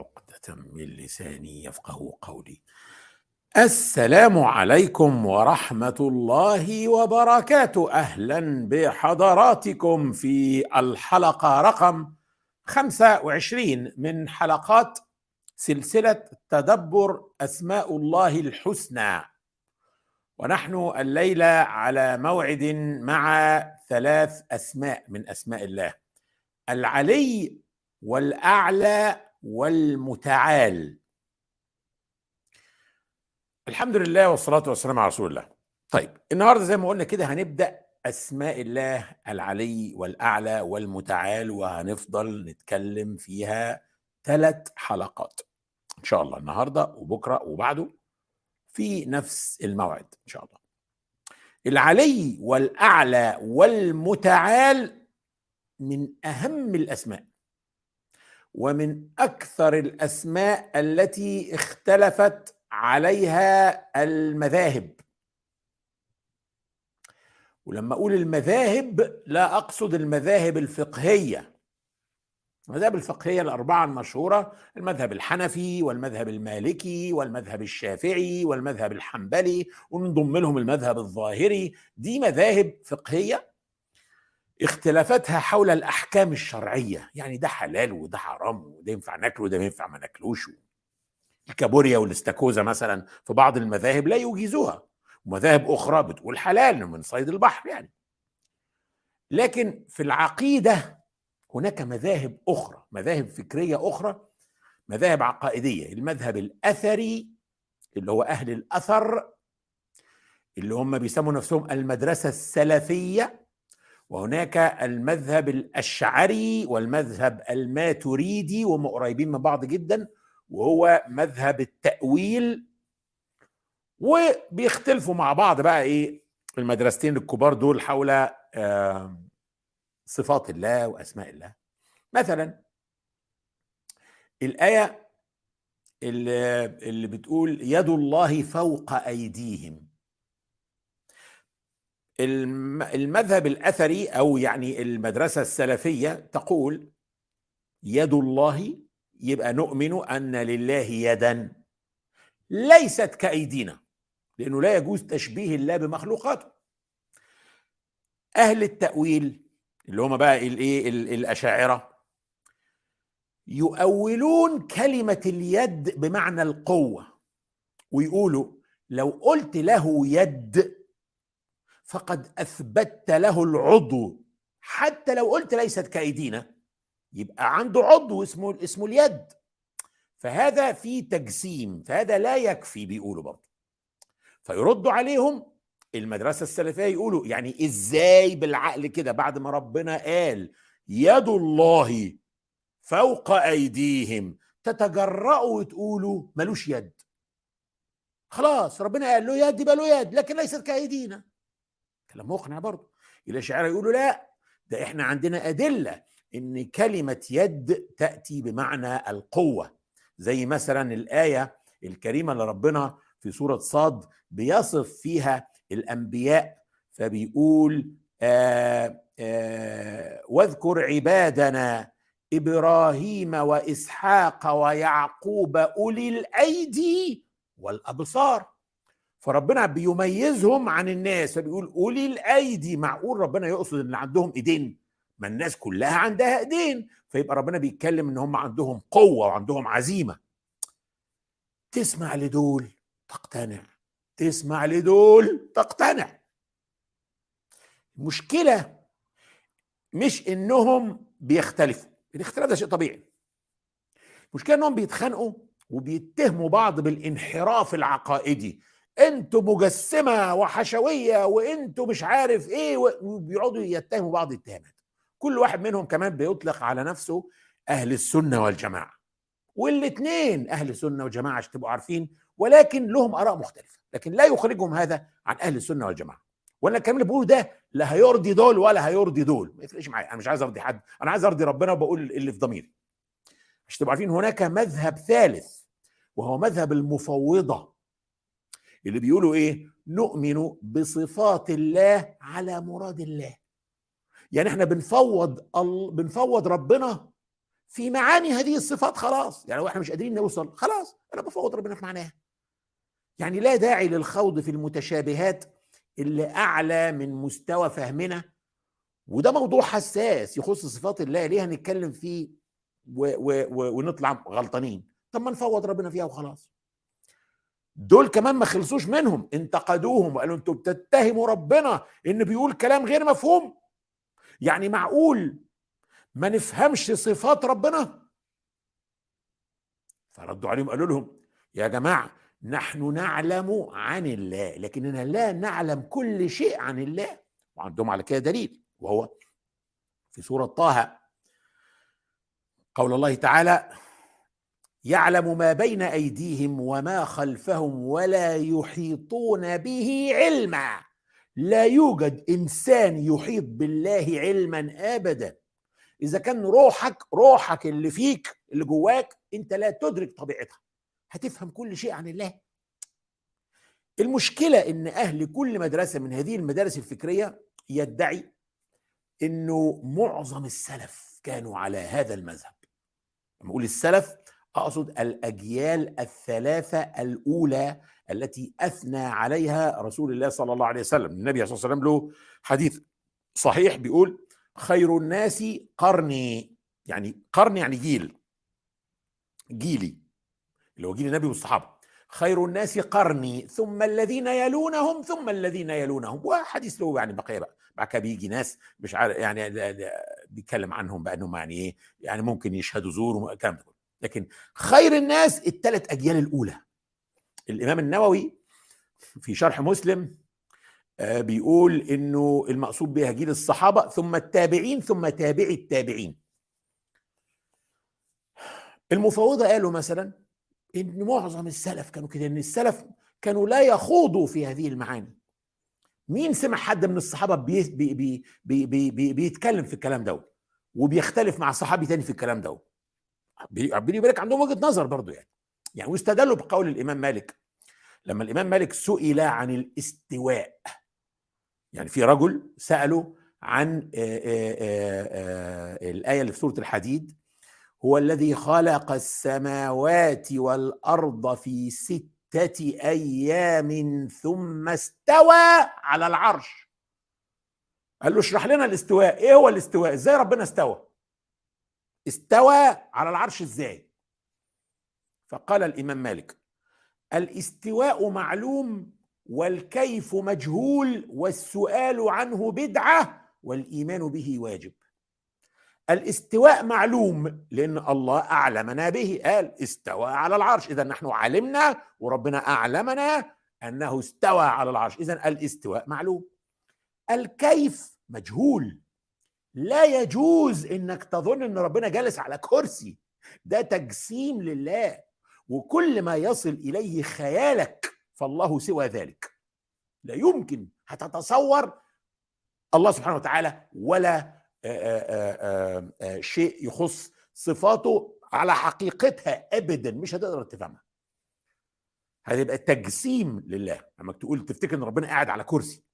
عقدة من لساني يفقه قولي. السلام عليكم ورحمة الله وبركاته. أهلا بحضراتكم في الحلقة رقم 25 من حلقات سلسلة تدبر أسماء الله الحسنى. ونحن الليلة على موعد مع ثلاث أسماء من أسماء الله. العلي والأعلى والمتعال. الحمد لله والصلاة والسلام على رسول الله. طيب النهاردة زي ما قلنا كده هنبدأ أسماء الله العلي والأعلى والمتعال وهنفضل نتكلم فيها ثلاث حلقات. إن شاء الله النهاردة وبكرة وبعده في نفس الموعد إن شاء الله. العلي والأعلى والمتعال من أهم الأسماء. ومن أكثر الأسماء التي اختلفت عليها المذاهب. ولما أقول المذاهب لا أقصد المذاهب الفقهية. المذاهب الفقهية الأربعة المشهورة المذهب الحنفي والمذهب المالكي والمذهب الشافعي والمذهب الحنبلي ونضم لهم المذهب الظاهري. دي مذاهب فقهية اختلافاتها حول الأحكام الشرعية. يعني ده حلال وده حرام وده ينفع ناكله وده ما ينفع ما ناكلوش. الكابوريا والاستاكوزا مثلا في بعض المذاهب لا يجيزوها. ومذاهب أخرى بتقول حلال من صيد البحر يعني. لكن في العقيدة هناك مذاهب أخرى مذاهب فكرية أخرى مذاهب عقائدية. المذهب الأثري اللي هو أهل الأثر اللي هم بيسموا نفسهم المدرسة السلفية وهناك المذهب الأشعري والمذهب الماتريدي وهم قريبين من بعض جدا وهو مذهب التأويل. وبيختلفوا مع بعض بقى إيه المدرستين الكبار دول حول صفات الله وأسماء الله. مثلا الآية اللي, بتقول يد الله فوق أيديهم. المذهب الأثري أو يعني المدرسة السلفية تقول يد الله يبقى نؤمن أن لله يدا ليست كأيدينا لأنه لا يجوز تشبيه الله بمخلوقاته. أهل التأويل اللي هم بقى الايه الأشاعرة يؤولون كلمة اليد بمعنى القوة ويقولوا لو قلت له يد فقد اثبتت له العضو. حتى لو قلت ليست كأيدينا يبقى عنده عضو اسمه اسمه اليد. فهذا في تجسيم فهذا لا يكفي بيقولوا برضه. فيردوا عليهم المدرسة السلفية يقولوا يعني إزاي بالعقل كده بعد ما ربنا قال يد الله فوق أيديهم تتجرأوا وتقولوا ملوش يد. خلاص ربنا قال له يد يبقى له يد لكن ليست كأيدينا. كلام مقنع برضه. الاشاعره يقولوا لا ده إحنا عندنا أدلة إن كلمة يد تأتي بمعنى القوة. زي مثلا الآية الكريمة اللي ربنا في سورة صاد بيصف فيها الأنبياء فبيقول آآ آآ واذكر عبادنا إبراهيم وإسحاق ويعقوب أولي الأيدي والأبصار. فربنا بيميزهم عن الناس فبيقول أولي الأيدي معقول ربنا يقصد إن عندهم إيدين؟ ما الناس كلها عندها إيدين فيبقى ربنا بيتكلم إن هم عندهم قوة وعندهم عزيمة. تسمع لدول تقتنع تسمع لدول تقتنع. المشكلة مش إنهم بيختلفوا الاختلاف ده شيء طبيعي. المشكلة إنهم بيتخانقوا وبيتهموا بعض بالانحراف العقائدي. أنتوا مجسمة وحشوية وانتوا مش عارف إيه وبيقعدوا يتهموا بعض الاتهامات كل واحد منهم كمان بيطلق على نفسه أهل السنة والجماعة. والاثنين أهل سنه وجماعه عشان تبقوا عارفين ولكن لهم آراء مختلفة. لكن لا يخرجهم هذا عن أهل السنة والجماعة. وأنا الكلام اللي بقوله ده لا هيرضي دول ولا هيرضي دول. ما يفرقش معايا. أنا مش عايز أرضي حد. أنا عايز أرضي ربنا وبقول اللي في ضميري. عشان تبقوا عارفين هناك مذهب ثالث وهو مذهب المفوضة. اللي بيقولوا إيه؟ نؤمن بصفات الله على مراد الله. يعني إحنا بنفوض ال... بنفوض ربنا في معاني هذه الصفات خلاص. يعني إحنا مش قادرين نوصل خلاص أنا بفوض ربنا في معناها يعني لا داعي للخوض في المتشابهات اللي أعلى من مستوى فهمنا. وده موضوع حساس يخص صفات الله. ليه هنتكلم فيه و و و ونطلع غلطانين؟ طب ما نفوض ربنا فيها وخلاص. دول كمان ما خلصوش منهم. انتقدوهم وقالوا أنتوا بتتهموا ربنا ان بيقول كلام غير مفهوم. يعني معقول ما نفهمش صفات ربنا؟ فردوا عليهم قالوا لهم يا جماعة نحن نعلم عن الله لكننا لا نعلم كل شيء عن الله. وعندهم على كده دليل وهو في سورة طه قول الله تعالى يعلم ما بين أيديهم وما خلفهم ولا يحيطون به علما. لا يوجد إنسان يحيط بالله علما أبدا. إذا كان روحك روحك اللي فيك اللي جواك أنت لا تدرك طبيعتها. هتفهم كل شيء عن الله. المشكلة إن أهل كل مدرسة من هذه المدارس الفكرية يدعي إنه معظم السلف كانوا على هذا المذهب. لما أقول السلف أقصد الأجيال الثلاثة الأولى التي أثنى عليها رسول الله صلى الله عليه وسلم. النبي صلى الله عليه وسلم له حديث صحيح بيقول خير الناس قرني يعني قرن يعني جيل. جيلي. اللي هو جيل النبي والصحابة. خير الناس قرني ثم الذين يلونهم ثم الذين يلونهم. وحديث له يعني بقية بقى. بعد كده بيجي ناس مش عارف يعني بيتكلم عنهم بأنهم يعني إيه يعني ممكن يشهدوا زور والكلام ده لكن خير الناس الثلاث أجيال الأولى. الإمام النووي في شرح مسلم آه، بيقول إنه المقصود بها جيل الصحابة ثم التابعين ثم تابعي التابعين. المفوضه قالوا مثلا إن معظم السلف كانوا كده إن السلف كانوا لا يخوضوا في هذه المعاني. مين سمع حد من الصحابة بي بي بي بي بي بي بيتكلم في الكلام ده وبيختلف مع صحابي تاني في الكلام ده ربنا يبارك عندهم وجهة نظر برضه يعني. يعني واستدلوا بقول الإمام مالك. لما الإمام مالك سئل عن الاستواء يعني في رجل سأله عن آآ آآ الآية اللي في سورة الحديد هو الذي خلق السماوات والأرض في ستة أيام ثم استوى على العرش. قال له اشرح لنا الاستواء. إيه هو الاستواء؟ إزاي ربنا استوى؟ استوى على العرش إزاي؟ فقال الإمام مالك الاستواء معلوم والكيف مجهول والسؤال عنه بدعة والإيمان به واجب. الاستواء معلوم لأن الله أعلمنا به قال استوى على العرش. إذا نحن علمنا وربنا أعلمنا أنه استوى على العرش. إذا الاستواء معلوم. الكيف مجهول لا يجوز إنك تظن إن ربنا جالس على كرسي. ده تجسيم لله. وكل ما يصل إليه خيالك فالله سوى ذلك. لا يمكن هتتصور الله سبحانه وتعالى ولا آآ آآ شيء يخص صفاته على حقيقتها ابدا مش هتقدر تفهمها. هتبقى تجسيم لله. لما تقول تفتكر إن ربنا قاعد على كرسي.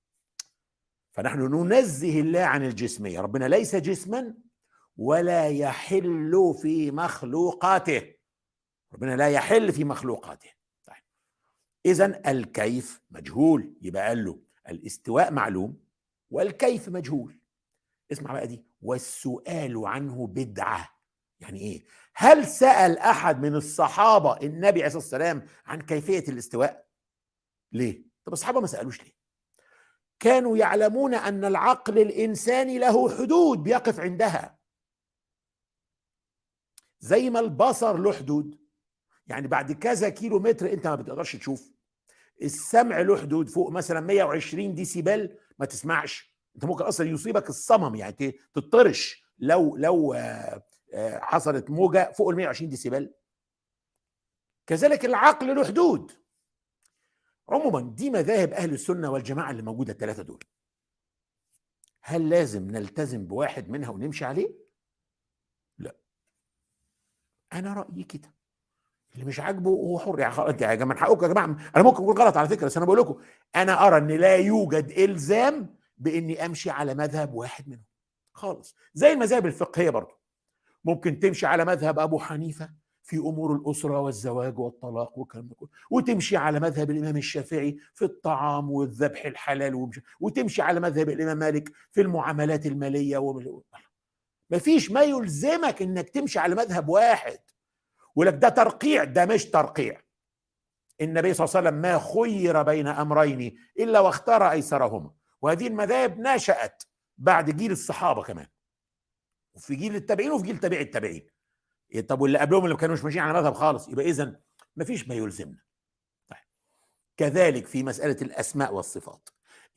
فنحن ننزه الله عن الجسمية. ربنا ليس جسما ولا يحل في مخلوقاته. ربنا لا يحل في مخلوقاته. طيب. اذا الكيف مجهول. يبقى قال له الاستواء معلوم والكيف مجهول. اسمع بقى دي. والسؤال عنه بدعة. يعني إيه؟ هل سأل أحد من الصحابة النبي عليه الصلاة والسلام عن كيفية الاستواء؟ ليه؟ طب الصحابة ما سألوش ليه؟ كانوا يعلمون أن العقل الانساني له حدود بيقف عندها. زي ما البصر له حدود. يعني بعد كذا كيلو متر أنت ما بتقدرش تشوف. السمع له حدود فوق مثلا 120 ديسيبل ما تسمعش. أنت ممكن أصلا يصيبك الصمم يعني تطرش. لو لو حصلت موجة فوق ال 120 ديسيبل. كذلك العقل له حدود. عموما دي مذاهب أهل السنة والجماعة اللي موجودة الثلاثه دول. هل لازم نلتزم بواحد منها ونمشي عليه؟ لا. أنا رأيي كده. اللي مش عاجبه هو حر. يعني انت يا جماعة حقكم يا جماعة. أنا ممكن أقول غلط على فكرة بس أنا بقول لكم أنا أرى إن لا يوجد إلزام بإني أمشي على مذهب واحد منهم. خالص. زي المذاهب الفقهية برضه ممكن تمشي على مذهب أبو حنيفة في أمور الأسرة والزواج والطلاق والكلام ده كله. وتمشي على مذهب الإمام الشافعي في الطعام والذبح الحلال ومش... وتمشي على مذهب الإمام مالك في المعاملات المالية ومش... مفيش ما يلزمك إنك تمشي على مذهب واحد. ولك ده ترقيع ده مش ترقيع. النبي صلى الله عليه وسلم ما خير بين أمرين إلا واختار أيسرهما. وهذه المذاهب نشأت بعد جيل الصحابة كمان. وفي جيل التابعين وفي جيل تابعي التابعين. طب واللي قبلهم اللي ما كانوش ماشيين على مذهب خالص يبقى اذا ما فيش ما يلزمنا. طيب. كذلك في مسألة الأسماء والصفات.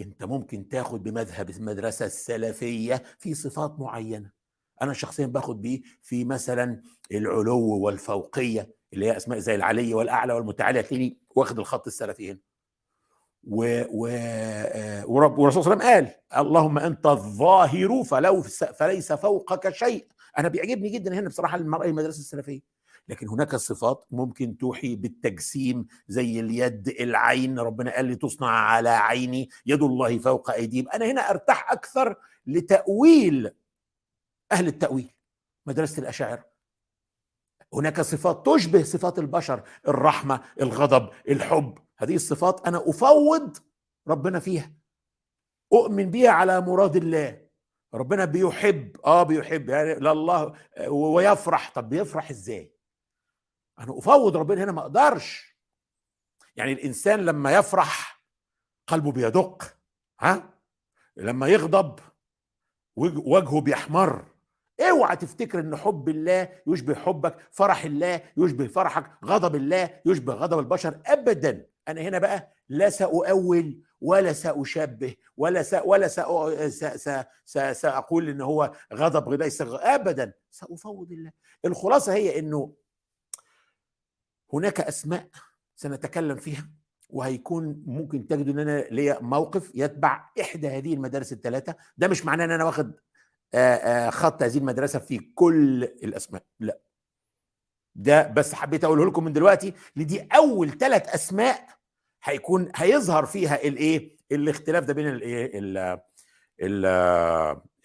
أنت ممكن تاخد بمذهب المدرسة السلفية في صفات معينة. أنا شخصيا باخد بيه في مثلا العلو والفوقية اللي هي أسماء زي العلي والأعلى والمتعالي هتلاقيني واخد الخط السلفي هنا. و و آه، ورب والرسول صلى الله عليه وسلم قال اللهم أنت الظاهر فلو فليس فوقك شيء. أنا بيعجبني جدا هنا بصراحة المرأة المدرسة السلفية. لكن هناك صفات ممكن توحي بالتجسيم زي اليد العين ربنا قال لي تصنع على عيني يد الله فوق أيديهم. أنا هنا أرتاح أكثر لتأويل أهل التأويل مدرسة الأشاعرة. هناك صفات تشبه صفات البشر الرحمة الغضب الحب. هذه الصفات أنا أفوض ربنا فيها. أؤمن بها على مراد الله. ربنا بيحب آه بيحب يعني لله ويفرح. طب بيفرح إزاي؟ أنا أفوض ربنا هنا ما أقدرش. يعني الإنسان لما يفرح قلبه بيدق ها؟ لما يغضب وجهه بيحمر. اوعى تفتكر إن حب الله يشبه حبك فرح الله يشبه فرحك غضب الله يشبه غضب البشر ابدا. أنا هنا بقى لا سأؤول ولا سأشبه ولا س ولا سأقول إن هو غضب ليس ابدا. سأفوض الله. الخلاصة هي إنه هناك أسماء سنتكلم فيها وهيكون ممكن تجدوا إن أنا ليا موقف يتبع إحدى هذه المدارس الثلاثة. ده مش معناه إن أنا واخد خط هذه المدرسة في كل الأسماء. لا. ده بس حبيت أقوله لكم من دلوقتي لدي أول ثلاث أسماء هيكون هيظهر فيها الايه؟ الاختلاف ده بين الايه؟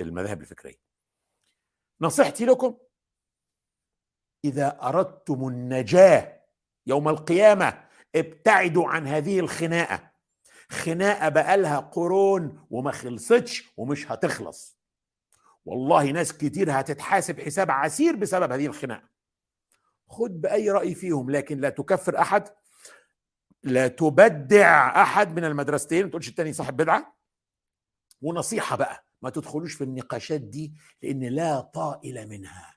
المذاهب الفكرية. نصيحتي لكم إذا أردتم النجاة يوم القيامة ابتعدوا عن هذه الخناقة. خناقة بقالها قرون وما خلصتش ومش هتخلص. والله ناس كتير هتتحاسب حساب عسير بسبب هذه الخناقة. خد بأي رأي فيهم لكن لا تكفر أحد لا تبدع أحد من المدرستين. ما تقولش التاني صاحب بدعة. ونصيحة بقى ما تدخلوش في النقاشات دي لأن لا طائل منها.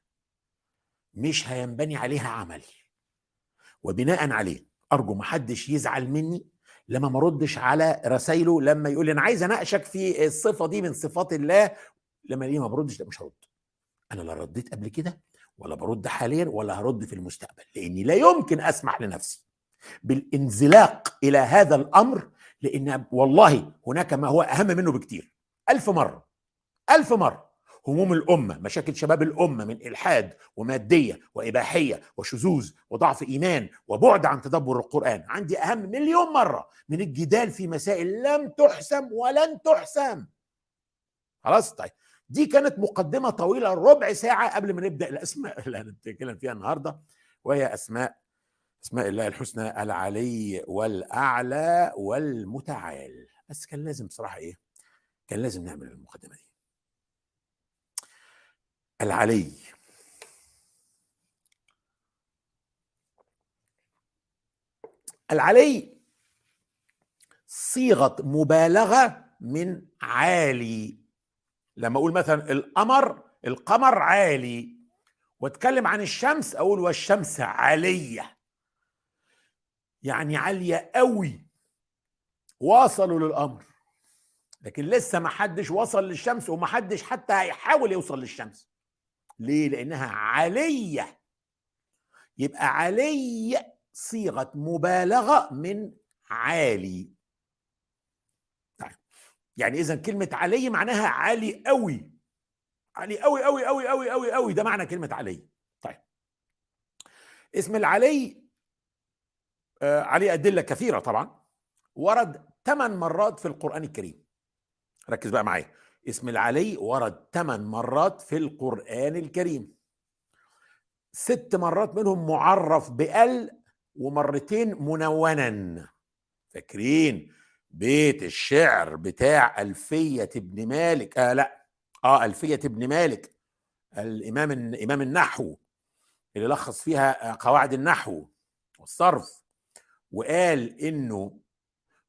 مش هينبني عليها عمل. وبناء عليه أرجو ما حدش يزعل مني لما ما ردش على رسايله لما يقول لي أنا عايز أناقشك في الصفة دي من صفات الله. لما الاقيه ما بردش لا مش هرد. أنا لا رديت قبل كده ولا برد حاليا ولا هرد في المستقبل لأني لا يمكن أسمح لنفسي. بالانزلاق إلى هذا الأمر لأن والله هناك ما هو أهم منه بكتير. ألف مرة ألف مرة. هموم الأمة مشاكل شباب الأمة من إلحاد ومادية وإباحية وشذوذ وضعف إيمان وبعد عن تدبر القرآن. عندي أهم مليون مرة من الجدال في مسائل لم تحسم ولن تحسم. خلاص؟ طيب. دي كانت مقدمة طويلة ربع ساعة قبل ما نبدأ الأسماء اللي هنتكلم فيها النهارده وهي أسماء اسماء الله الحسنى العلي والأعلى والمتعال. بس كان لازم بصراحة إيه؟ كان لازم نعمل المقدمة دي. العلي. العلي صيغة مبالغة من عالي. لما أقول مثلا القمر القمر عالي. وأتكلم عن الشمس أقول والشمس عالية. يعني عالية قوي. وصلوا للقمر. لكن لسه ما حدش وصل للشمس وما حدش حتى هيحاول يوصل للشمس. ليه؟ لأنها عالية. يبقى علي صيغة مبالغة من عالي. يعني اذا كلمة علي معناها عالي قوي. عالي قوي قوي قوي قوي قوي قوي. ده معنى كلمة علي طيب اسم العلي عليه أدلة كثيرة طبعا. ورد ثمان مرات في القرآن الكريم. ركز بقى معايا. اسم العلي ورد ثمان مرات في القرآن الكريم. ست مرات منهم معرف بآل ومرتين منونا. فاكرين؟ بيت الشعر بتاع ألفية ابن مالك. آه لا. آه ألفية ابن مالك. الإمام إمام النحو. اللي لخص فيها قواعد النحو والصرف. وقال إنه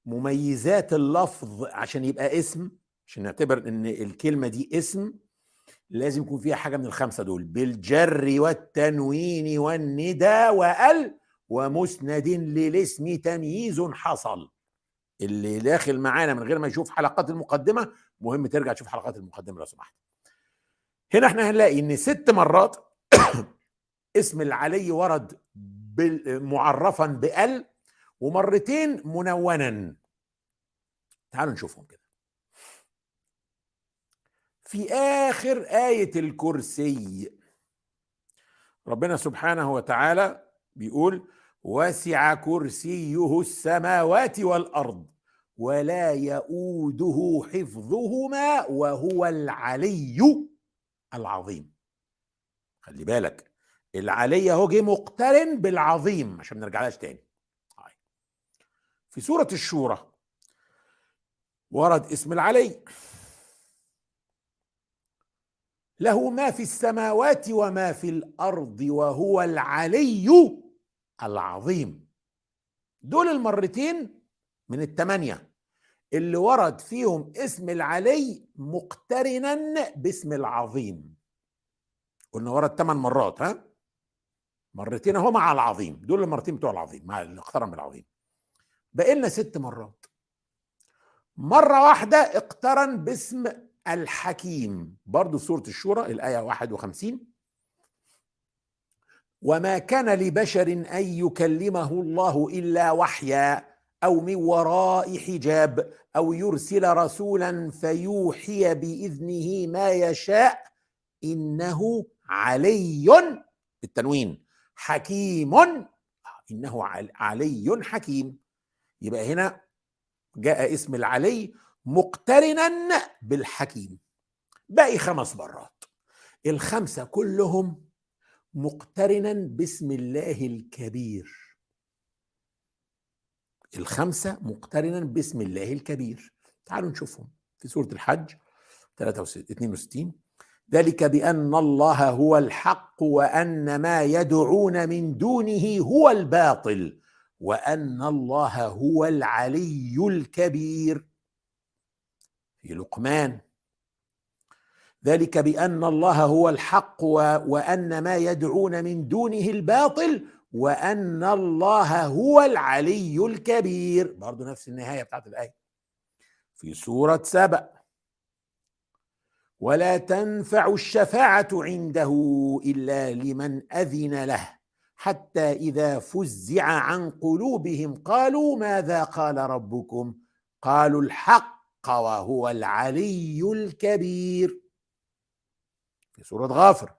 مميزات اللفظ عشان يبقى اسم عشان نعتبر إن الكلمة دي اسم لازم يكون فيها حاجة من الخمسة دول بالجر والتنوين والندى وال ومسند للاسم تمييز حصل. اللي داخل معانا من غير ما يشوف حلقات المقدمة مهم ترجع تشوف حلقات المقدمة لو سمحت. هنا إحنا هنلاقي إن ست مرات اسم العلي ورد معرفا بال ومرتين منونا. تعالوا نشوفهم كده. في آخر آية الكرسي ربنا سبحانه وتعالى بيقول وسع كرسيه السماوات والأرض ولا يؤوده حفظهما وهو العلي العظيم. خلي بالك العلي اهو جه مقترن بالعظيم عشان ما نرجعلهاش تاني. في سورة الشورى. ورد اسم العلي. له ما في السماوات وما في الأرض وهو العلي العظيم. دول المرتين من الثمانيه اللي ورد فيهم اسم العلي مقترنا باسم العظيم. قلنا ورد ثمان مرات ها؟ مرتين اهو مع العظيم. دول المرتين بتوع العظيم مع اللي اقترن بالعظيم. بقى لنا ست مرات. مرة واحدة اقترن باسم الحكيم. برضو سورة الشورى الآية 51 وما كان لبشر أن يكلمه الله إلا وحيا أو من وراء حجاب أو يرسل رسولا فيوحي بإذنه ما يشاء إنه علي بالتنوين. حكيم. إنه علي حكيم. يبقى هنا جاء اسم العلي مقترنا بالحكيم. باقي خمس مرات. الخمسة كلهم مقترنا باسم الله الكبير. الخمسة مقترنا باسم الله الكبير. تعالوا نشوفهم في سورة الحج 62 ذلك بأن الله هو الحق وأن ما يدعون من دونه هو الباطل. وأن الله هو العلي الكبير. في لقمان. ذلك بأن الله هو الحق وأن ما يدعون من دونه الباطل وأن الله هو العلي الكبير. برضو نفس النهاية بتاعت الآية. في سورة سبأ. ولا تنفع الشفاعة عنده إلا لمن أذن له. حتى إذا فزع عن قلوبهم قالوا ماذا قال ربكم؟ قالوا الحق وهو العلي الكبير. في سورة غافر.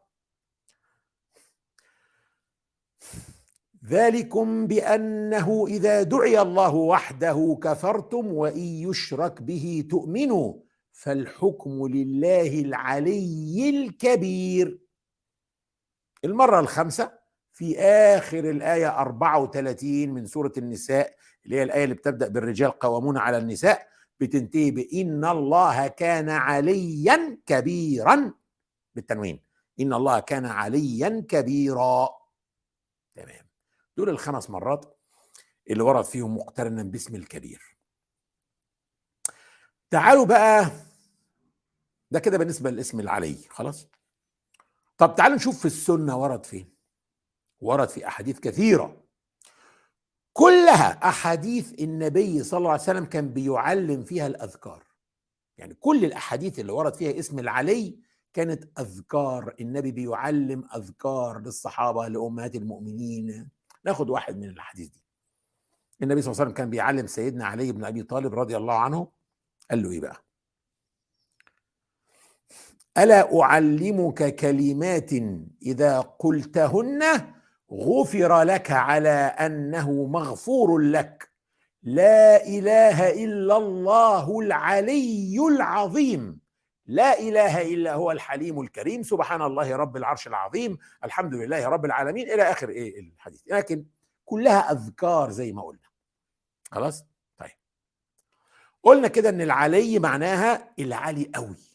ذلكم بأنه إذا دعي الله وحده كفرتم وإن يشرك به تؤمنوا فالحكم لله العلي الكبير. المرة الخامسة. في آخر الآية 34 من سورة النساء اللي هي الآية اللي بتبدأ بالرجال قوامون على النساء بتنتهي بإن الله كان عليا كبيرا بالتنوين. إن الله كان عليا كبيرا. تمام. دول الخمس مرات اللي ورد فيهم مقترنا باسم الكبير. تعالوا بقى ده كده بالنسبة للاسم العلي خلاص؟ طب تعالوا نشوف في السنة ورد فين. ورد في أحاديث كثيرة. كلها أحاديث النبي صلى الله عليه وسلم كان بيعلم فيها الأذكار. يعني كل الأحاديث اللي ورد فيها اسم العلي كانت أذكار. النبي بيعلم أذكار للصحابة لأمهات المؤمنين. ناخد واحد من الأحاديث دي. النبي صلى الله عليه وسلم كان بيعلم سيدنا علي بن أبي طالب رضي الله عنه. قال له إيه بقى؟ ألا أعلمك كلمات إذا قلتهن غفر لك على أنه مغفور لك. لا إله إلا الله العلي العظيم. لا إله إلا هو الحليم الكريم. سبحان الله رب العرش العظيم. الحمد لله رب العالمين. إلى آخر إيه الحديث. لكن كلها أذكار زي ما قلنا. خلاص؟ طيب. قلنا كده إن العلي معناها العالي قوي.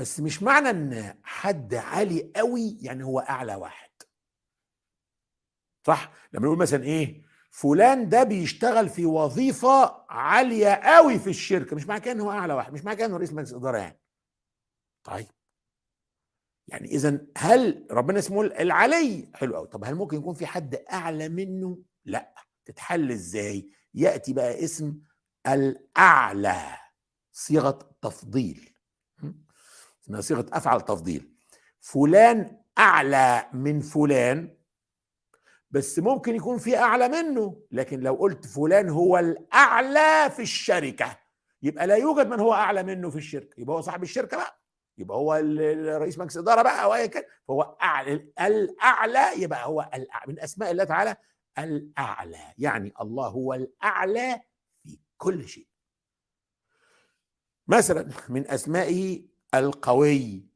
بس مش معنى إن حد عالي قوي يعني هو أعلى واحد. صح؟ لما نقول مثلا إيه؟ فلان ده بيشتغل في وظيفة عالية قوي في الشركة مش معنى كده إن هو أعلى واحد مش معنى كده انه رئيس مجلس إدارة يعني. طيب. يعني اذا هل ربنا اسمه العلي؟ حلو قوي طب هل ممكن يكون في حد أعلى منه؟ لا. تتحل إزاي؟ يأتي بقى اسم الأعلى صيغة تفضيل. اسمها صيغه أفعل تفضيل. فلان أعلى من فلان بس ممكن يكون في أعلى منه لكن لو قلت فلان هو الأعلى في الشركة يبقى لا يوجد من هو أعلى منه في الشركة. يبقى هو صاحب الشركة بقى. يبقى هو رئيس مجلس إدارة بقى أو ايا كان. فهو أعلى الأعلى يبقى هو الأعلى من أسماء الله تعالى الأعلى. يعني الله هو الأعلى في كل شيء. مثلا من أسمائه القوي.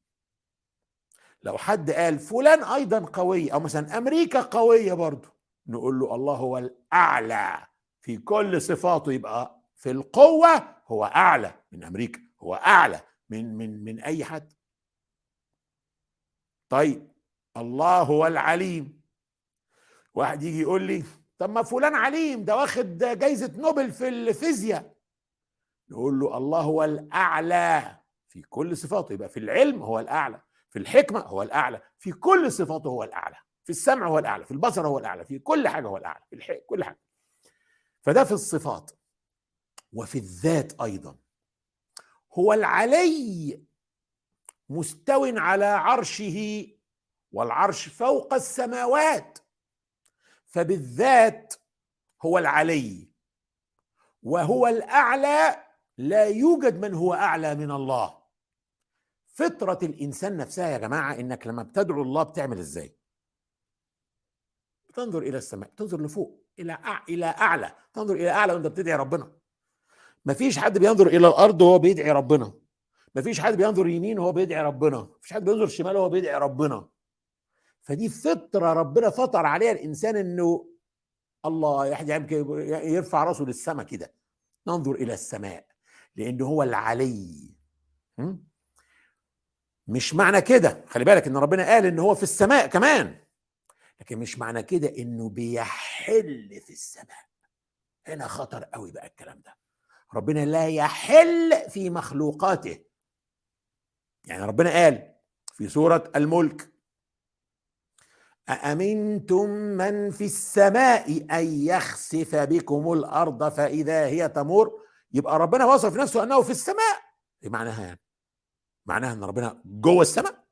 لو حد قال فلان أيضا قوي أو مثلا أمريكا قوية برضه نقول له الله هو الأعلى في كل صفاته يبقى في القوة هو أعلى من أمريكا هو أعلى من من من أي حد. طيب الله هو العليم. واحد يجي يقول لي طب ما فلان عليم ده واخد جايزة نوبل في الفيزياء. نقول له الله هو الأعلى. في كل صفاته يبقى في العلم هو الأعلى في الحكمة هو الأعلى في كل صفاته هو الأعلى في السمع هو الأعلى في البصر هو الأعلى في كل حاجة هو الأعلى في الحق كل حاجة. فده في الصفات. وفي الذات أيضا. هو العلي مستو على عرشه والعرش فوق السماوات. فبالذات هو العلي. وهو الأعلى لا يوجد من هو أعلى من الله. فطرة الإنسان نفسها يا جماعة إنك لما بتدعو الله بتعمل إزاي؟ بتنظر إلى السماء تنظر لفوق إلى أع... إلى أعلى تنظر إلى أعلى وأنت بتدعي ربنا. مفيش حد بينظر إلى الأرض وهو بيدعي ربنا. مفيش حد بينظر يمين وهو بيدعي ربنا. مفيش حد بينظر شمال وهو بيدعي ربنا. فدي فطرة ربنا فطر عليها الإنسان إنه الله يرفع راسه للسماء كده. ننظر إلى السماء لأنه هو العلي. مش معنى كده. خلي بالك إن ربنا قال إن هو في السماء كمان. لكن مش معنى كده إنه بيحل في السماء. هنا خطر قوي بقى الكلام ده. ربنا لا يحل في مخلوقاته. يعني ربنا قال في سورة الملك أأمنتم من في السماء أن يخسف بكم الأرض فإذا هي تمور؟ يبقى ربنا وصف نفسه أنه في السماء. إيه معناها يعني معناها إن ربنا جوه السماء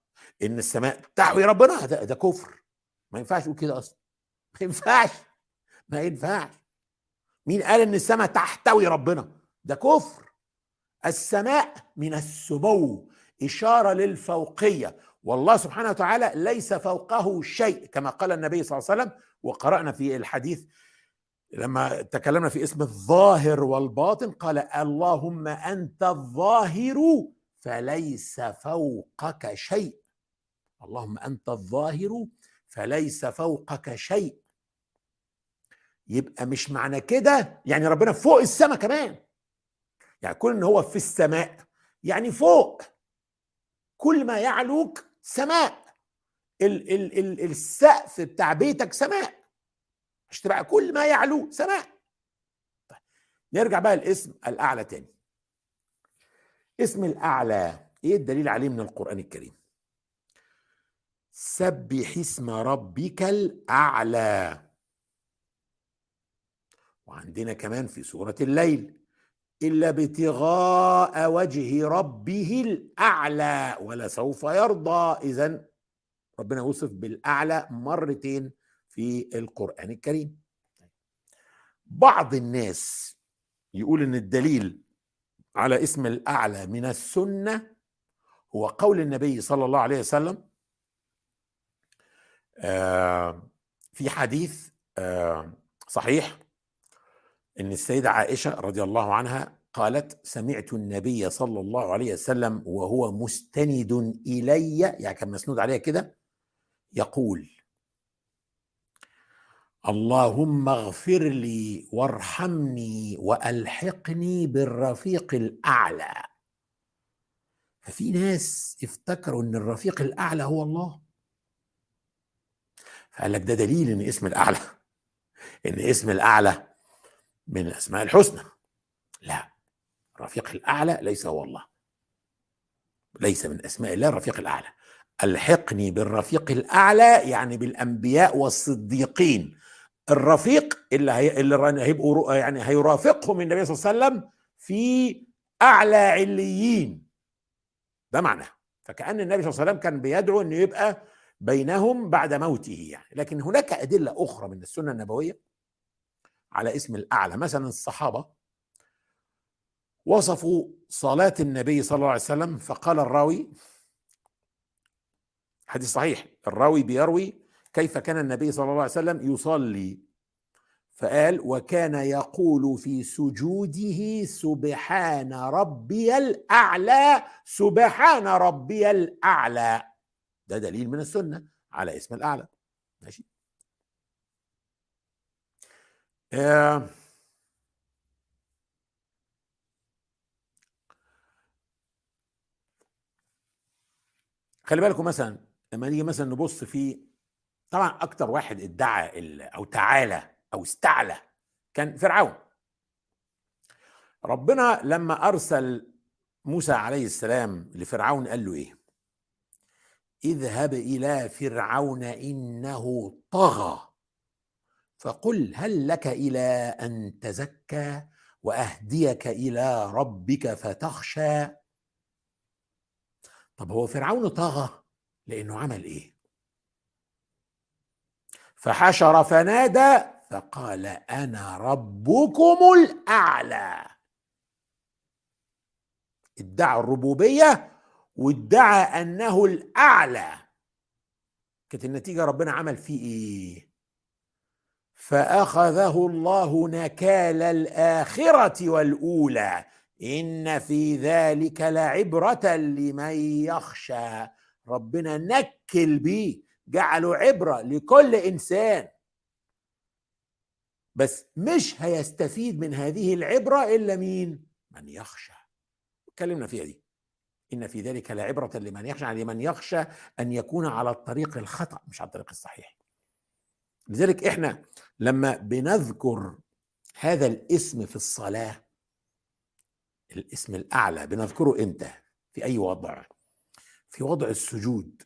إن السماء تحوي ربنا ده, ده كفر. ما ينفعش تقول كده أصلا. ما ينفعش. ما ينفعش. مين قال إن السماء تحتوي ربنا؟ ده كفر. السماء من السمو إشارة للفوقية. والله سبحانه وتعالى ليس فوقه شيء كما قال النبي صلى الله عليه وسلم وقرأنا في الحديث لما تكلمنا في اسم الظاهر والباطن قال اللهم أنت الظاهر فليس فوقك شيء. اللهم أنت الظاهر فليس فوقك شيء. يبقى مش معنى كده يعني ربنا فوق السماء كمان. يعني كل إن هو في السماء يعني فوق. كل ما يعلوك سماء. ال ال ال السقف بتاع بيتك سماء. مش تبقى كل ما يعلو سماء. طيب نرجع بقى الاسم الأعلى تاني. اسم الأعلى. إيه الدليل عليه من القرآن الكريم؟ سبح اسم ربك الأعلى. وعندنا كمان في سورة الليل إلا ابتغاء وجه ربه الأعلى ولسوف يرضى. اذا ربنا وصف بالأعلى مرتين في القرآن الكريم. بعض الناس يقول إن الدليل على اسم الأعلى من السنة هو قول النبي صلى الله عليه وسلم في حديث صحيح إن السيدة عائشة رضي الله عنها قالت سمعت النبي صلى الله عليه وسلم وهو مستند إلي يعني كان مسنود عليها كده يقول اللهم اغفر لي وارحمني وألحقني بالرفيق الأعلى. ففي ناس افتكروا إن الرفيق الأعلى هو الله. فقال لك ده دليل إن اسم الأعلى إن اسم الأعلى من الأسماء الحسنى. لا الرفيق الأعلى ليس هو الله. ليس من أسماء الله الرفيق الأعلى. ألحقني بالرفيق الأعلى يعني بالأنبياء والصديقين. الرفيق اللي هي اللي هيبقوا يعني هيرافقهم النبي صلى الله عليه وسلم في أعلى عليين. ده معنى فكأن النبي صلى الله عليه وسلم كان بيدعو إنه يبقى بينهم بعد موته يعني. لكن هناك أدلة أخرى من السنة النبوية على اسم الأعلى. مثلا الصحابة وصفوا صلاة النبي صلى الله عليه وسلم فقال الراوي حديث صحيح الراوي بيروي كيف كان النبي صلى الله عليه وسلم يصلي؟ فقال وكان يقول في سجوده سبحان ربي الأعلى سبحان ربي الأعلى. ده دليل من السنة على اسم الأعلى. ماشي. آه. خلي بالكم مثلا لما نيجي مثلا نبص في طبعا أكتر واحد ادعى أو تعالى أو استعلى كان فرعون. ربنا لما أرسل موسى عليه السلام لفرعون قال له إيه؟ اذهب إلى فرعون إنه طغى فقل هل لك إلى أن تزكى وأهديك إلى ربك فتخشى؟ طب هو فرعون طغى لأنه عمل إيه؟ فحشر فنادى فقال أنا ربكم الأعلى. ادعى الربوبية وادعى أنه الأعلى. كانت النتيجة ربنا عمل فيه إيه؟ فأخذه الله نكال الآخرة والأولى. إن في ذلك لعبرة لمن يخشى. ربنا نكل بيه. جعله عبرة لكل إنسان. بس مش هيستفيد من هذه العبرة إلا مين؟ من يخشى. اتكلمنا فيها دي. إن في ذلك لعبرة لمن يخشى يعني لمن يخشى أن يكون على الطريق الخطأ مش على الطريق الصحيح. لذلك إحنا لما بنذكر هذا الاسم في الصلاة الاسم الأعلى بنذكره إمتى؟ في أي وضع؟ في وضع السجود.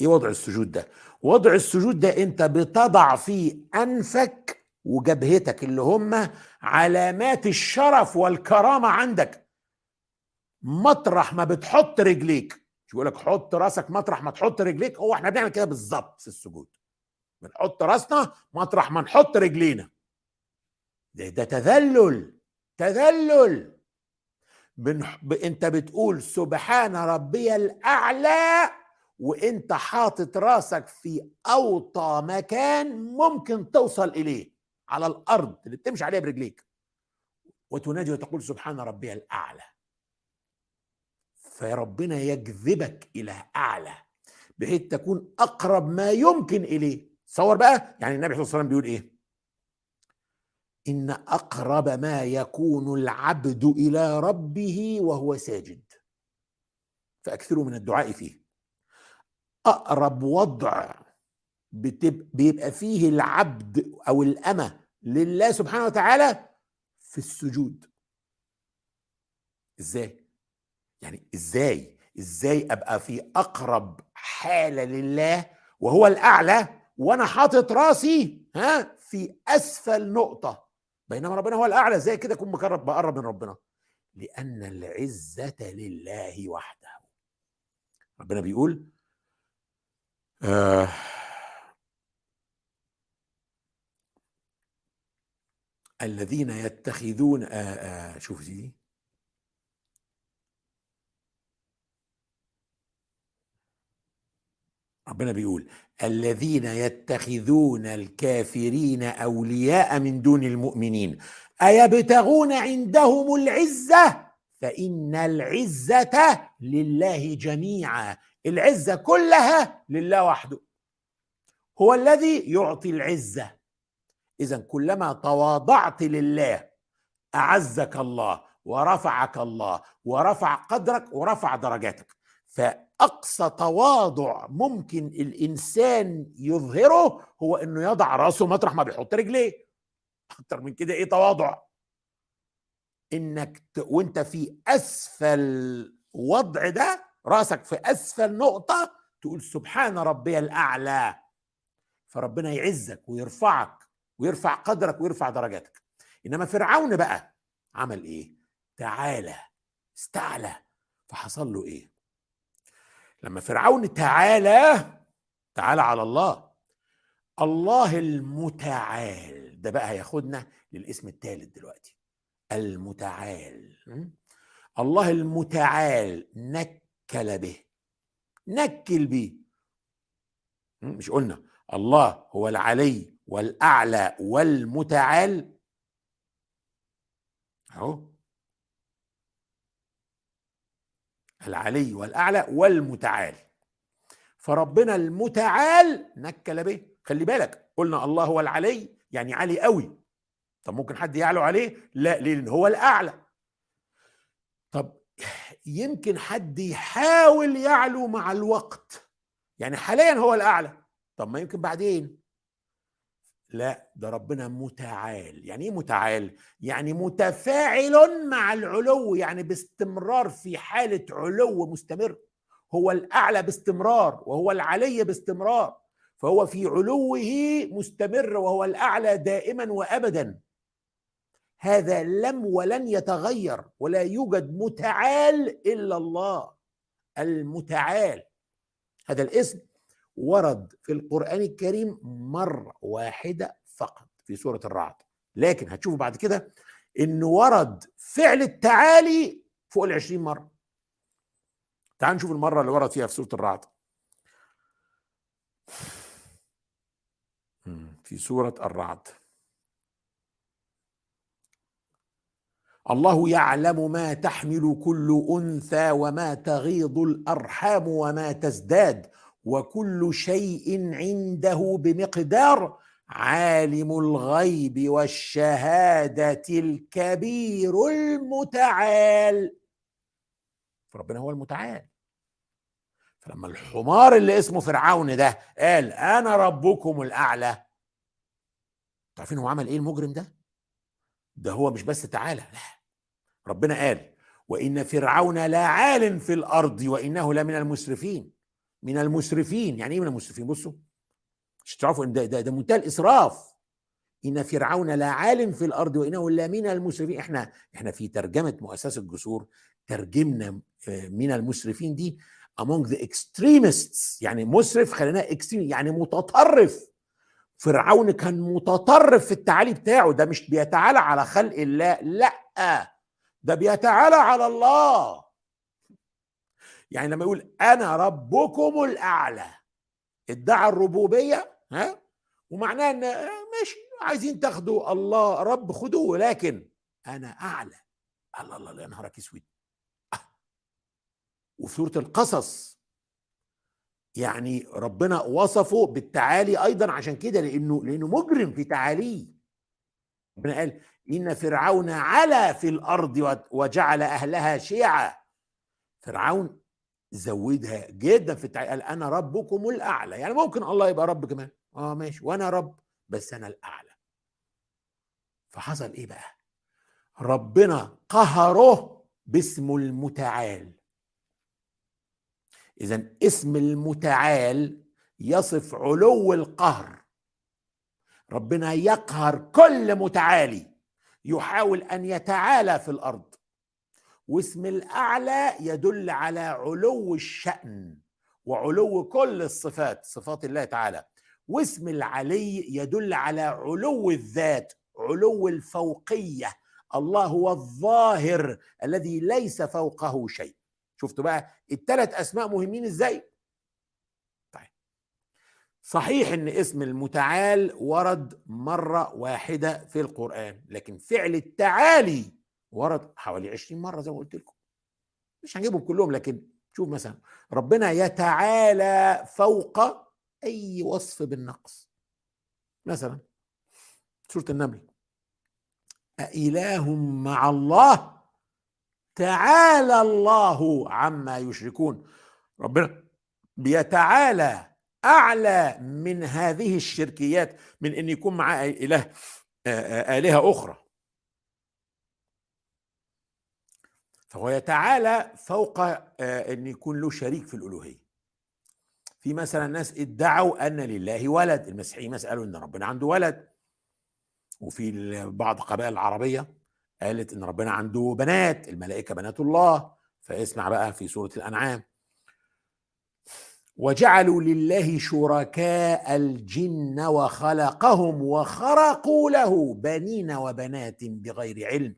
إيه وضع السجود ده؟ وضع السجود ده أنت بتضع فيه أنفك وجبهتك اللي هم علامات الشرف والكرامة عندك. مطرح ما بتحط رجليك. مش بيقول لك حط راسك مطرح ما تحط رجليك هو إحنا بنعمل كده بالظبط في السجود. بنحط راسنا مطرح ما نحط رجلينا. ده, ده تذلل تذلل. بنح... ب... أنت بتقول سبحان ربي الأعلى وانت حاطط راسك في اوطى مكان ممكن توصل اليه على الأرض اللي بتمشي عليها برجليك. وتنادي وتقول سبحان ربي الأعلى. فربنا يجذبك إلى أعلى بحيث تكون أقرب ما يمكن إليه. تصور بقى يعني النبي صلى الله عليه وسلم بيقول إيه؟ إن أقرب ما يكون العبد إلى ربه وهو ساجد. فأكثروا من الدعاء فيه. أقرب وضع بيبقى فيه العبد أو الأمة لله سبحانه وتعالى في السجود. إزاي؟ يعني إزاي؟ إزاي أبقى في أقرب حالة لله وهو الأعلى وأنا حاطط راسي ها في أسفل نقطة. بينما ربنا هو الأعلى إزاي كده أكون مقرب بقرب من ربنا؟ لأن العزة لله وحده. ربنا بيقول آه. الذين يتخذون آه آه شوف دي ربنا بيقول الذين يتخذون الكافرين أولياء من دون المؤمنين أيبتغون عندهم العزة؟ فإن العزة لله جميعا. العزة كلها لله وحده. هو الذي يعطي العزة. إذا كلما تواضعت لله أعزك الله ورفعك الله ورفع قدرك ورفع درجاتك. فأقصى تواضع ممكن الإنسان يظهره هو إنه يضع رأسه مطرح ما بيحط رجليه. أكتر من كده إيه تواضع؟ إنك ت... وأنت في أسفل وضع ده راسك في أسفل نقطة تقول سبحان ربي الأعلى. فربنا يعزك ويرفعك ويرفع قدرك ويرفع درجاتك. إنما فرعون بقى عمل إيه؟ تعالى استعلى. فحصل له إيه؟ لما فرعون تعالى تعالى على الله. الله المتعال. ده بقى هياخدنا للاسم الثالث دلوقتي. المتعال. الله المتعال. نكل به. نكل به. مش قلنا. الله هو العلي والأعلى والمتعال. أهو. العلي والأعلى والمتعال. فربنا المتعال نكل به. خلي بالك قلنا الله هو العلي يعني عالي قوي. طب ممكن حد يعلو عليه؟ لا ليه هو الأعلى. يمكن حد يحاول يعلو مع الوقت. يعني حاليا هو الأعلى. طب ما يمكن بعدين؟ لا ده ربنا متعال. يعني إيه متعال؟ يعني متفاعل مع العلو يعني باستمرار في حالة علو مستمر. هو الأعلى باستمرار وهو العلي باستمرار. فهو في علوه مستمر وهو الأعلى دائما وابدا. هذا لم ولن يتغير ولا يوجد متعال إلا الله. المتعال هذا الاسم ورد في القرآن الكريم مرة واحدة فقط في سورة الرعد. لكن هتشوفوا بعد كده انه ورد فعل التعالي فوق العشرين مرة. تعالوا نشوف المرة اللي ورد فيها في سورة الرعد. في سورة الرعد. الله يعلم ما تحمل كل أنثى وما تغيض الأرحام وما تزداد وكل شيء عنده بمقدار عالم الغيب والشهادة الكبير المتعال. فربنا هو المتعال. فلما الحمار اللي اسمه فرعون ده قال أنا ربكم الأعلى عارفين هو عمل إيه المجرم ده؟ ده هو مش بس تعالى لا. ربنا قال وإن فرعون لعال في الأرض وإنه لمن المسرفين. من المسرفين. يعني إيه من المسرفين؟ بصوا. عشان تعرفوا إن ده ده, ده منتهى الإسراف. إن فرعون لا عالم في الأرض وإنه لمن المسرفين. إحنا إحنا في ترجمة مؤسسة الجسور ترجمنا آه، من المسرفين دي among the extremists. يعني مسرف خليناه اكستريم يعني متطرف. فرعون كان متطرف في التعالي بتاعه. ده مش بيتعالى على خلق الله. لأ. ده بيتعالى على الله. يعني لما يقول أنا ربكم الأعلى ادعى الربوبية ها؟ ومعناه إن ماشي عايزين تاخدوا الله رب خدوه لكن أنا أعلى. الله الله يا نهارك أسود. آه. وفي سورة القصص يعني ربنا وصفه بالتعالي أيضا عشان كده لأنه لأنه مجرم في تعاليه. ربنا قال إن فرعون علا في الأرض وجعل أهلها شيعا. فرعون زودها جدا في التعليق قال أنا ربكم الأعلى. يعني ممكن الله يبقى رب كمان. آه ماشي. وأنا رب بس أنا الأعلى. فحصل إيه بقى؟ ربنا قهره باسمه المتعال. اذا اسم المتعال يصف علو القهر. ربنا يقهر كل متعالي. يحاول أن يتعالى في الأرض. واسم الأعلى يدل على علو الشأن وعلو كل الصفات صفات الله تعالى. واسم العلي يدل على علو الذات علو الفوقية. الله هو الظاهر الذي ليس فوقه شيء. شفتوا بقى الثلاث أسماء مهمين إزاي؟ صحيح إن اسم المتعال ورد مرة واحدة في القرآن لكن فعل التعالي ورد حوالي عشرين مرة زي ما قلت لكم. مش هنجيبهم كلهم لكن شوف مثلا ربنا يتعالى فوق أي وصف بالنقص. مثلا سورة النمل. أإله مع الله؟ تعالى الله عما يشركون. ربنا بيتعالى أعلى من هذه الشركيات من أن يكون معاه إله آلهة أخرى. فهو يتعالى فوق أن يكون له شريك في الألوهية. في مثلا ناس ادعوا أن لله ولد المسيحيين قالوا إن ربنا عنده ولد. وفي بعض قبائل العربية قالت إن ربنا عنده بنات الملائكة بنات الله. فاسمع بقى في سورة الأنعام. وجعلوا لله شركاء الجن وخلقهم وخرقوا له بنين وبنات بغير علم.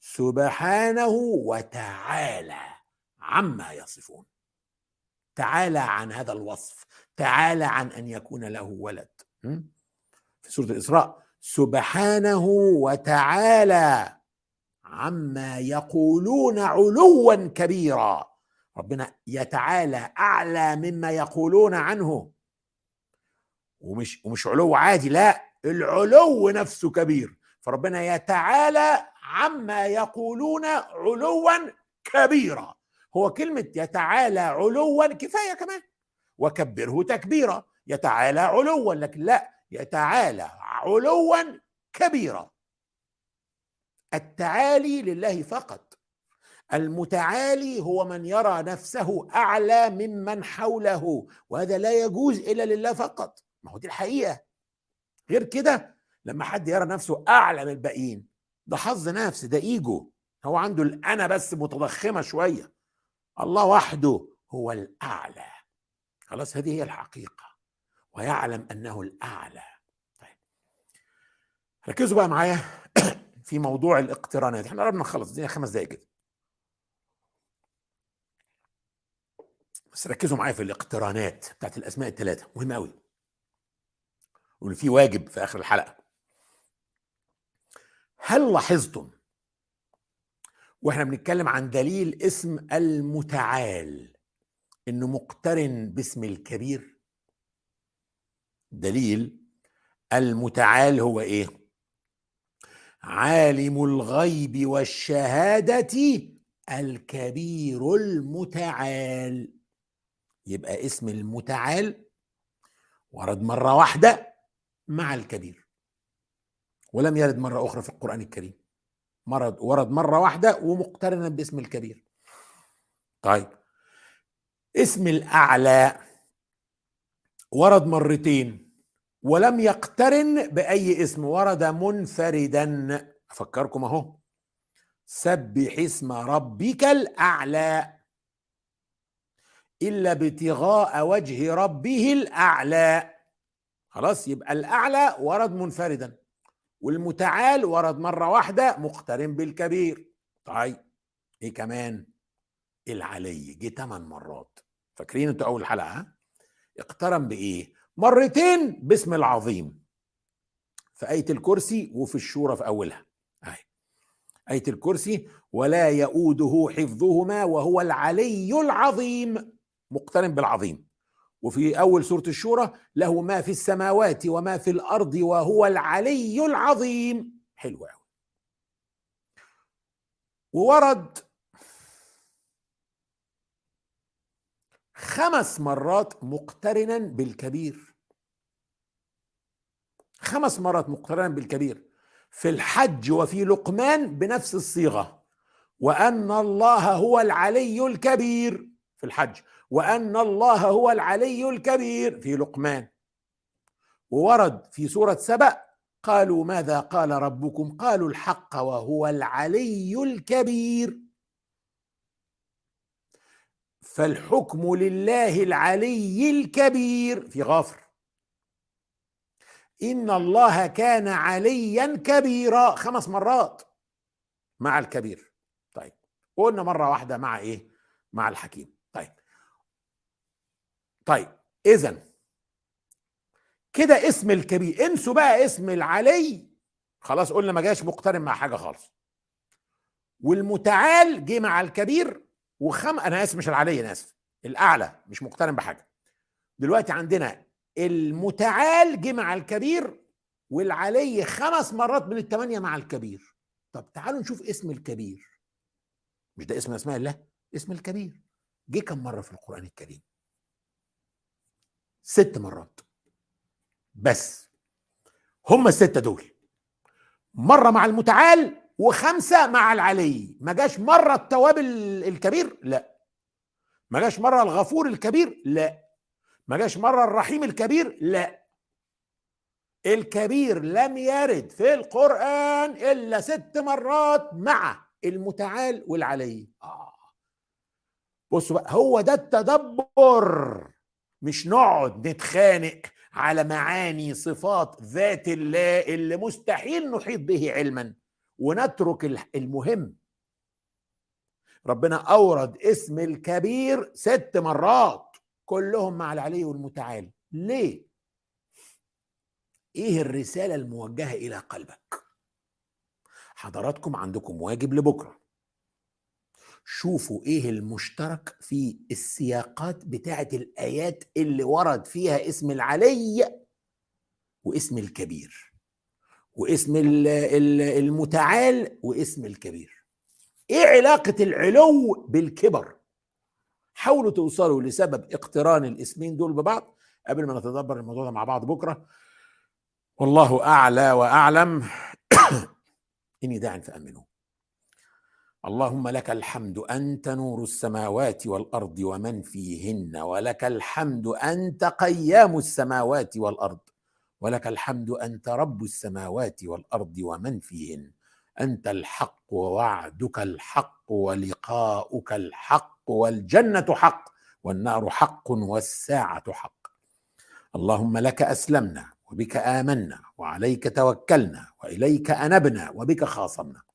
سبحانه وتعالى عما يصفون. تعالى عن هذا الوصف. تعالى عن أن يكون له ولد. في سورة الاسراء سبحانه وتعالى عما يقولون علوا كبيرا. ربنا يتعالى أعلى مما يقولون عنه. ومش ومش علو عادي لا العلو نفسه كبير. فربنا يتعالى عما يقولون علوا كبيرا هو كلمة يتعالى علوا كفاية كمان. وكبره تكبيرا يتعالى علوا لكن لا يتعالى علوا كبيرا التعالي لله فقط. المتعالي هو من يرى نفسه أعلى ممن حوله وهذا لا يجوز إلا لله فقط. ما هو دي الحقيقة. غير كده لما حد يرى نفسه أعلى من الباقيين ده حظ نفس ده إيجو. هو عنده الانا بس متضخمة شوية. الله وحده هو الأعلى. خلاص هذه هي الحقيقة. ويعلم أنه الأعلى. طيب. ركزوا بقى معايا في موضوع الاقترانات إحنا قربنا نخلص الدنيا خمس دقايق كده. بس ركزوا معايا في الاقترانات بتاعت الأسماء الثلاثه مهم قوي واللي فيه واجب في آخر الحلقة. هل لاحظتم وإحنا بنتكلم عن دليل اسم المتعال إنه مقترن باسم الكبير؟ دليل المتعال هو إيه؟ عالم الغيب والشهادة الكبير المتعال. يبقى اسم المتعال ورد مرة واحدة مع الكبير ولم يرد مرة أخرى في القرآن الكريم. مرض ورد مرة واحدة ومقترنا باسم الكبير. طيب اسم الأعلى ورد مرتين ولم يقترن بأي اسم ورد منفردا. أفكركم أهو. سبح اسم ربك الأعلى. إلا ابتغاء وجه ربه الأعلى. خلاص يبقى الأعلى ورد منفردا والمتعال ورد مرة واحدة مقترن بالكبير. طيب إيه كمان؟ العلي جه ثمان مرات. فاكرين أنتوا أول حلقة ها؟ اقترن بإيه؟ مرتين باسم العظيم. في آية الكرسي وفي الشورى في أولها. أهي. آية الكرسي ولا يؤوده حفظهما وهو العلي العظيم. مقترن بالعظيم. وفي أول سورة الشورى له ما في السماوات وما في الأرض وهو العلي العظيم. حلو قوي وورد خمس مرات مقترنا بالكبير. خمس مرات مقترنا بالكبير. في الحج وفي لقمان بنفس الصيغة. وأن الله هو العلي الكبير في الحج. وأن الله هو العلي الكبير في لقمان. وورد في سورة سبأ قالوا ماذا قال ربكم؟ قالوا الحق وهو العلي الكبير. فالحكم لله العلي الكبير في غافر إن الله كان عليا كبيرا خمس مرات مع الكبير. طيب قلنا مرة واحدة مع إيه؟ مع الحكيم. طيب اذا كده اسم الكبير انسوا بقى اسم العلي خلاص قلنا ما جاش مقترن مع حاجة خالص. والمتعال جه مع الكبير وخم أنا آسف مش العلي أنا آسف الأعلى مش مقترن بحاجة. دلوقتي عندنا المتعال جه مع الكبير والعلي خمس مرات من الثمانيه مع الكبير. طب تعالوا نشوف اسم الكبير. مش ده اسم أسماء الله اسم الكبير. جه كم مرة في القرآن الكريم؟ ست مرات. بس. هم الستة دول. مرة مع المتعال وخمسة مع العلي. ما جاش مرة التواب الكبير؟ لا. ما جاش مرة الغفور الكبير؟ لا. ما جاش مرة الرحيم الكبير؟ لا. الكبير لم يرد في القرآن إلا ست مرات مع المتعال والعلي. آه. بصوا بقى هو ده التدبر. مش نقعد نتخانق على معاني صفات ذات الله اللي مستحيل نحيط به علما ونترك المهم. ربنا أورد اسم الكبير ست مرات كلهم مع العلي والمتعال. ليه؟ إيه الرسالة الموجهة إلى قلبك؟ حضراتكم عندكم واجب لبكرة. شوفوا إيه المشترك في السياقات بتاعه الآيات اللي ورد فيها اسم العلي واسم الكبير واسم المتعال واسم الكبير. إيه علاقة العلو بالكبر؟ حاولوا توصلوا لسبب اقتران الاسمين دول ببعض قبل ما نتدبر الموضوع ده مع بعض بكرة. والله أعلى وأعلم. إني داع فأمنوا. اللهم لك الحمد أنت نور السماوات والأرض ومن فيهن ولك الحمد أنت قيام السماوات والأرض ولك الحمد أنت رب السماوات والأرض ومن فيهن. أنت الحق ووعدك الحق ولقاؤك الحق والجنة حق والنار حق والساعة حق. اللهم لك أسلمنا وبك آمنا وعليك توكلنا وإليك أنبنا وبك خاصمنا.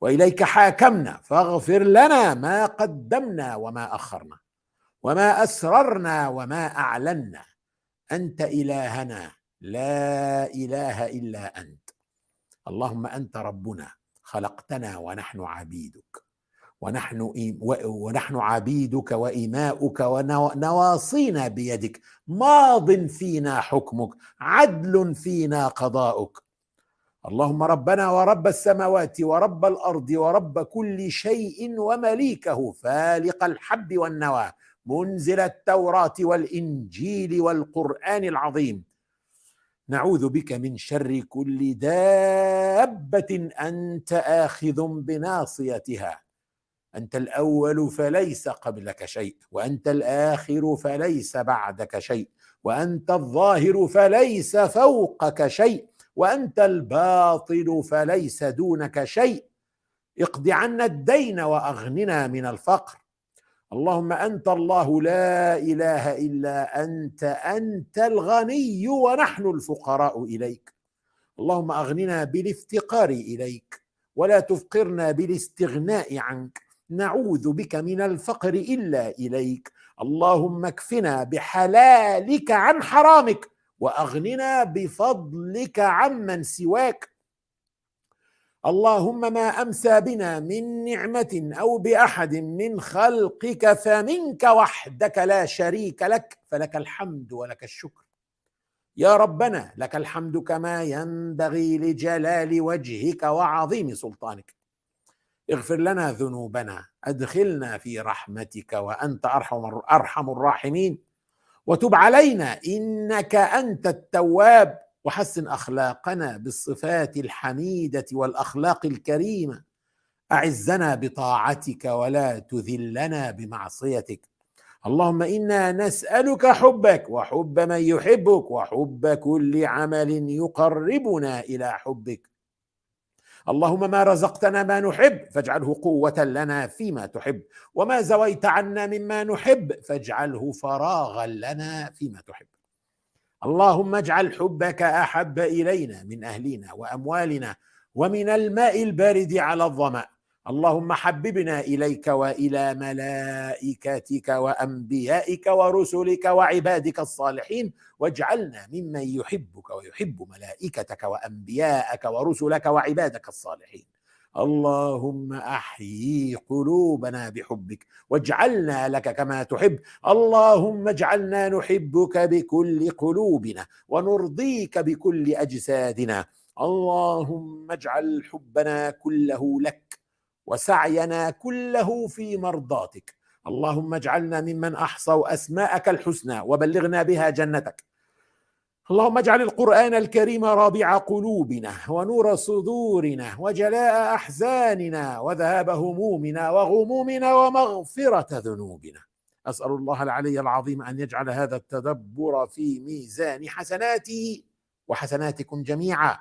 وإليك حاكمنا فاغفر لنا ما قدمنا وما أخرنا وما أسررنا وما أعلنا. أنت إلهنا لا إله إلا أنت. اللهم أنت ربنا خلقتنا ونحن عبيدك. ونحن ونحن عبيدك وإماؤك ونواصينا بيدك. ماض فينا حكمك عدل فينا قضاؤك. اللهم ربنا ورب السماوات ورب الأرض ورب كل شيء ومليكه فالق الحب والنوى منزل التوراة والإنجيل والقرآن العظيم. نعوذ بك من شر كل دابة أنت آخذ بناصيتها. أنت الأول فليس قبلك شيء وأنت الآخر فليس بعدك شيء وأنت الظاهر فليس فوقك شيء. وأنت الباطل فليس دونك شيء. اقض عنا الدين وأغننا من الفقر. اللهم أنت الله لا إله إلا أنت أنت الغني ونحن الفقراء إليك. اللهم أغننا بالافتقار إليك ولا تفقرنا بالاستغناء عنك. نعوذ بك من الفقر إلا إليك. اللهم اكفنا بحلالك عن حرامك. وأغننا بفضلك عمن سواك. اللهم ما أمسى بنا من نعمة أو بأحد من خلقك فمنك وحدك لا شريك لك فلك الحمد ولك الشكر. يا ربنا لك الحمد كما ينبغي لجلال وجهك وعظيم سلطانك. اغفر لنا ذنوبنا أدخلنا في رحمتك وأنت أرحم أرحم الراحمين. وتب علينا. إنك أنت التواب. وحسن أخلاقنا بالصفات الحميدة والأخلاق الكريمة. أعزنا بطاعتك ولا تذلنا بمعصيتك. اللهم إنا نسألك حبك وحب من يحبك وحب كل عمل يقربنا إلى حبك. اللهم ما رزقتنا ما نحب فاجعله قوة لنا فيما تحب. وما زويت عنا مما نحب فاجعله فراغا لنا فيما تحب. اللهم اجعل حبك أحب إلينا من أهلنا وأموالنا ومن الماء البارد على الظمأ. اللهم حببنا إليك وإلى ملائكتك وأنبيائك ورسلك وعبادك الصالحين واجعلنا ممن يحبك ويحب ملائكتك وأنبياءك ورسلك وعبادك الصالحين. اللهم أحيي قلوبنا بحبك واجعلنا لك كما تحب. اللهم اجعلنا نحبك بكل قلوبنا ونرضيك بكل أجسادنا. اللهم اجعل حبنا كله لك وسعينا كله في مرضاتك. اللهم اجعلنا ممن أحصوا أسماءك الحسنى وبلغنا بها جنتك. اللهم اجعل القرآن الكريم رابع قلوبنا ونور صدورنا وجلاء أحزاننا وذهاب همومنا وغمومنا ومغفرة ذنوبنا. أسأل الله العلي العظيم أن يجعل هذا التدبر في ميزان حسناتي وحسناتكم جميعا.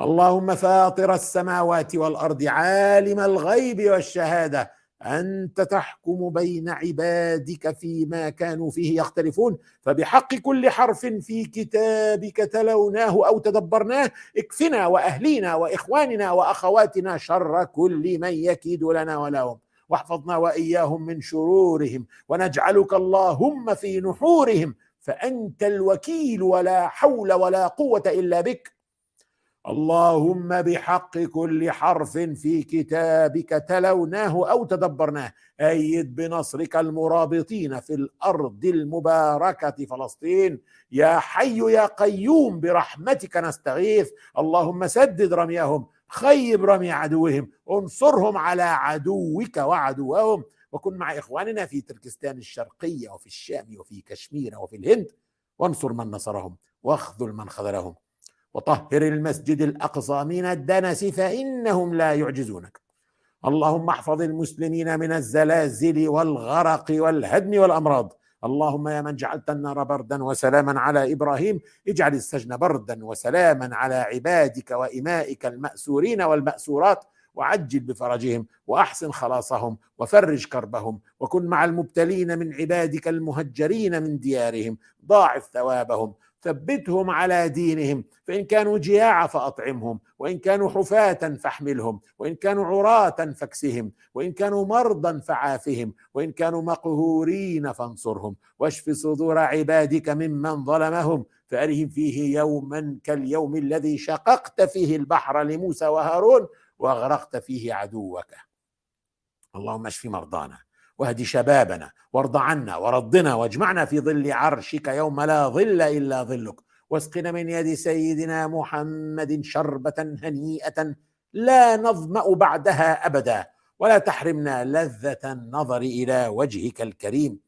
اللهم فاطر السماوات والأرض عالم الغيب والشهادة. أنت تحكم بين عبادك فيما كانوا فيه يختلفون. فبحق كل حرف في كتابك تلوناه أو تدبرناه. اكفنا وأهلينا وإخواننا وأخواتنا شر كل من يكيد لنا ولهم. واحفظنا وإياهم من شرورهم. ونجعلك اللهم في نحورهم. فأنت الوكيل ولا حول ولا قوة إلا بك. اللهم بحق كل حرف في كتابك تلوناه أو تدبرناه. أيد بنصرك المرابطين في الأرض المباركة فلسطين. يا حي يا قيوم برحمتك نستغيث. اللهم سدد رميهم خيب رمي عدوهم. انصرهم على عدوك وعدوهم. وكن مع إخواننا في تركستان الشرقية وفي الشام وفي كشمير وفي الهند. وانصر من نصرهم واخذل من خذلهم. وطهر المسجد الأقصى من الدنس فإنهم لا يعجزونك. اللهم احفظ المسلمين من الزلازل والغرق والهدم والأمراض. اللهم يا من جعلت النار بردا وسلاما على إبراهيم اجعل السجن بردا وسلاما على عبادك وإمائك المأسورين والمأسورات وعجل بفرجهم وأحسن خلاصهم وفرج كربهم وكن مع المبتلين من عبادك المهجرين من ديارهم ضاعف ثوابهم ثبتهم على دينهم. فإن كانوا جياع فأطعمهم وإن كانوا حفاة فاحملهم وإن كانوا عراة فاكسهم وإن كانوا مرضى فعافهم وإن كانوا مقهورين فانصرهم. واشف صدور عبادك ممن ظلمهم. فأرهم فيه يوما كاليوم الذي شققت فيه البحر لموسى وهارون وأغرقت فيه عدوك. اللهم اشف مرضانا. واهد شبابنا وارض عنا ورضنا واجمعنا في ظل عرشك يوم لا ظل إلا ظلك. واسقنا من يد سيدنا محمد شربة هنيئة لا نظمأ بعدها أبدا ولا تحرمنا لذة النظر إلى وجهك الكريم.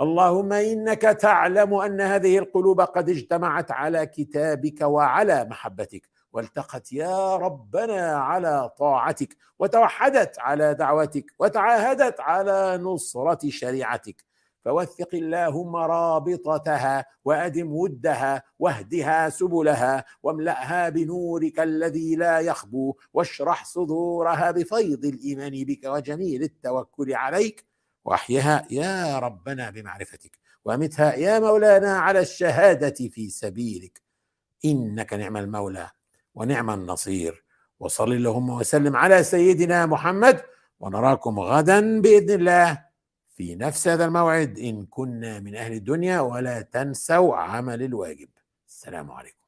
اللهم إنك تعلم أن هذه القلوب قد اجتمعت على كتابك وعلى محبتك. والتقت يا ربنا على طاعتك وتوحدت على دعوتك وتعاهدت على نصرة شريعتك. فوثق اللهم رابطتها وأدم ودها واهدها سبلها واملأها بنورك الذي لا يخبو واشرح صدورها بفيض الإيمان بك وجميل التوكل عليك. واحيها يا ربنا بمعرفتك وامتها يا مولانا على الشهادة في سبيلك. إنك نعم المولى. ونعم النصير. وصل اللهم وسلم على سيدنا محمد ونراكم غدا بإذن الله. في نفس هذا الموعد إن كنا من أهل الدنيا ولا تنسوا عمل الواجب. السلام عليكم.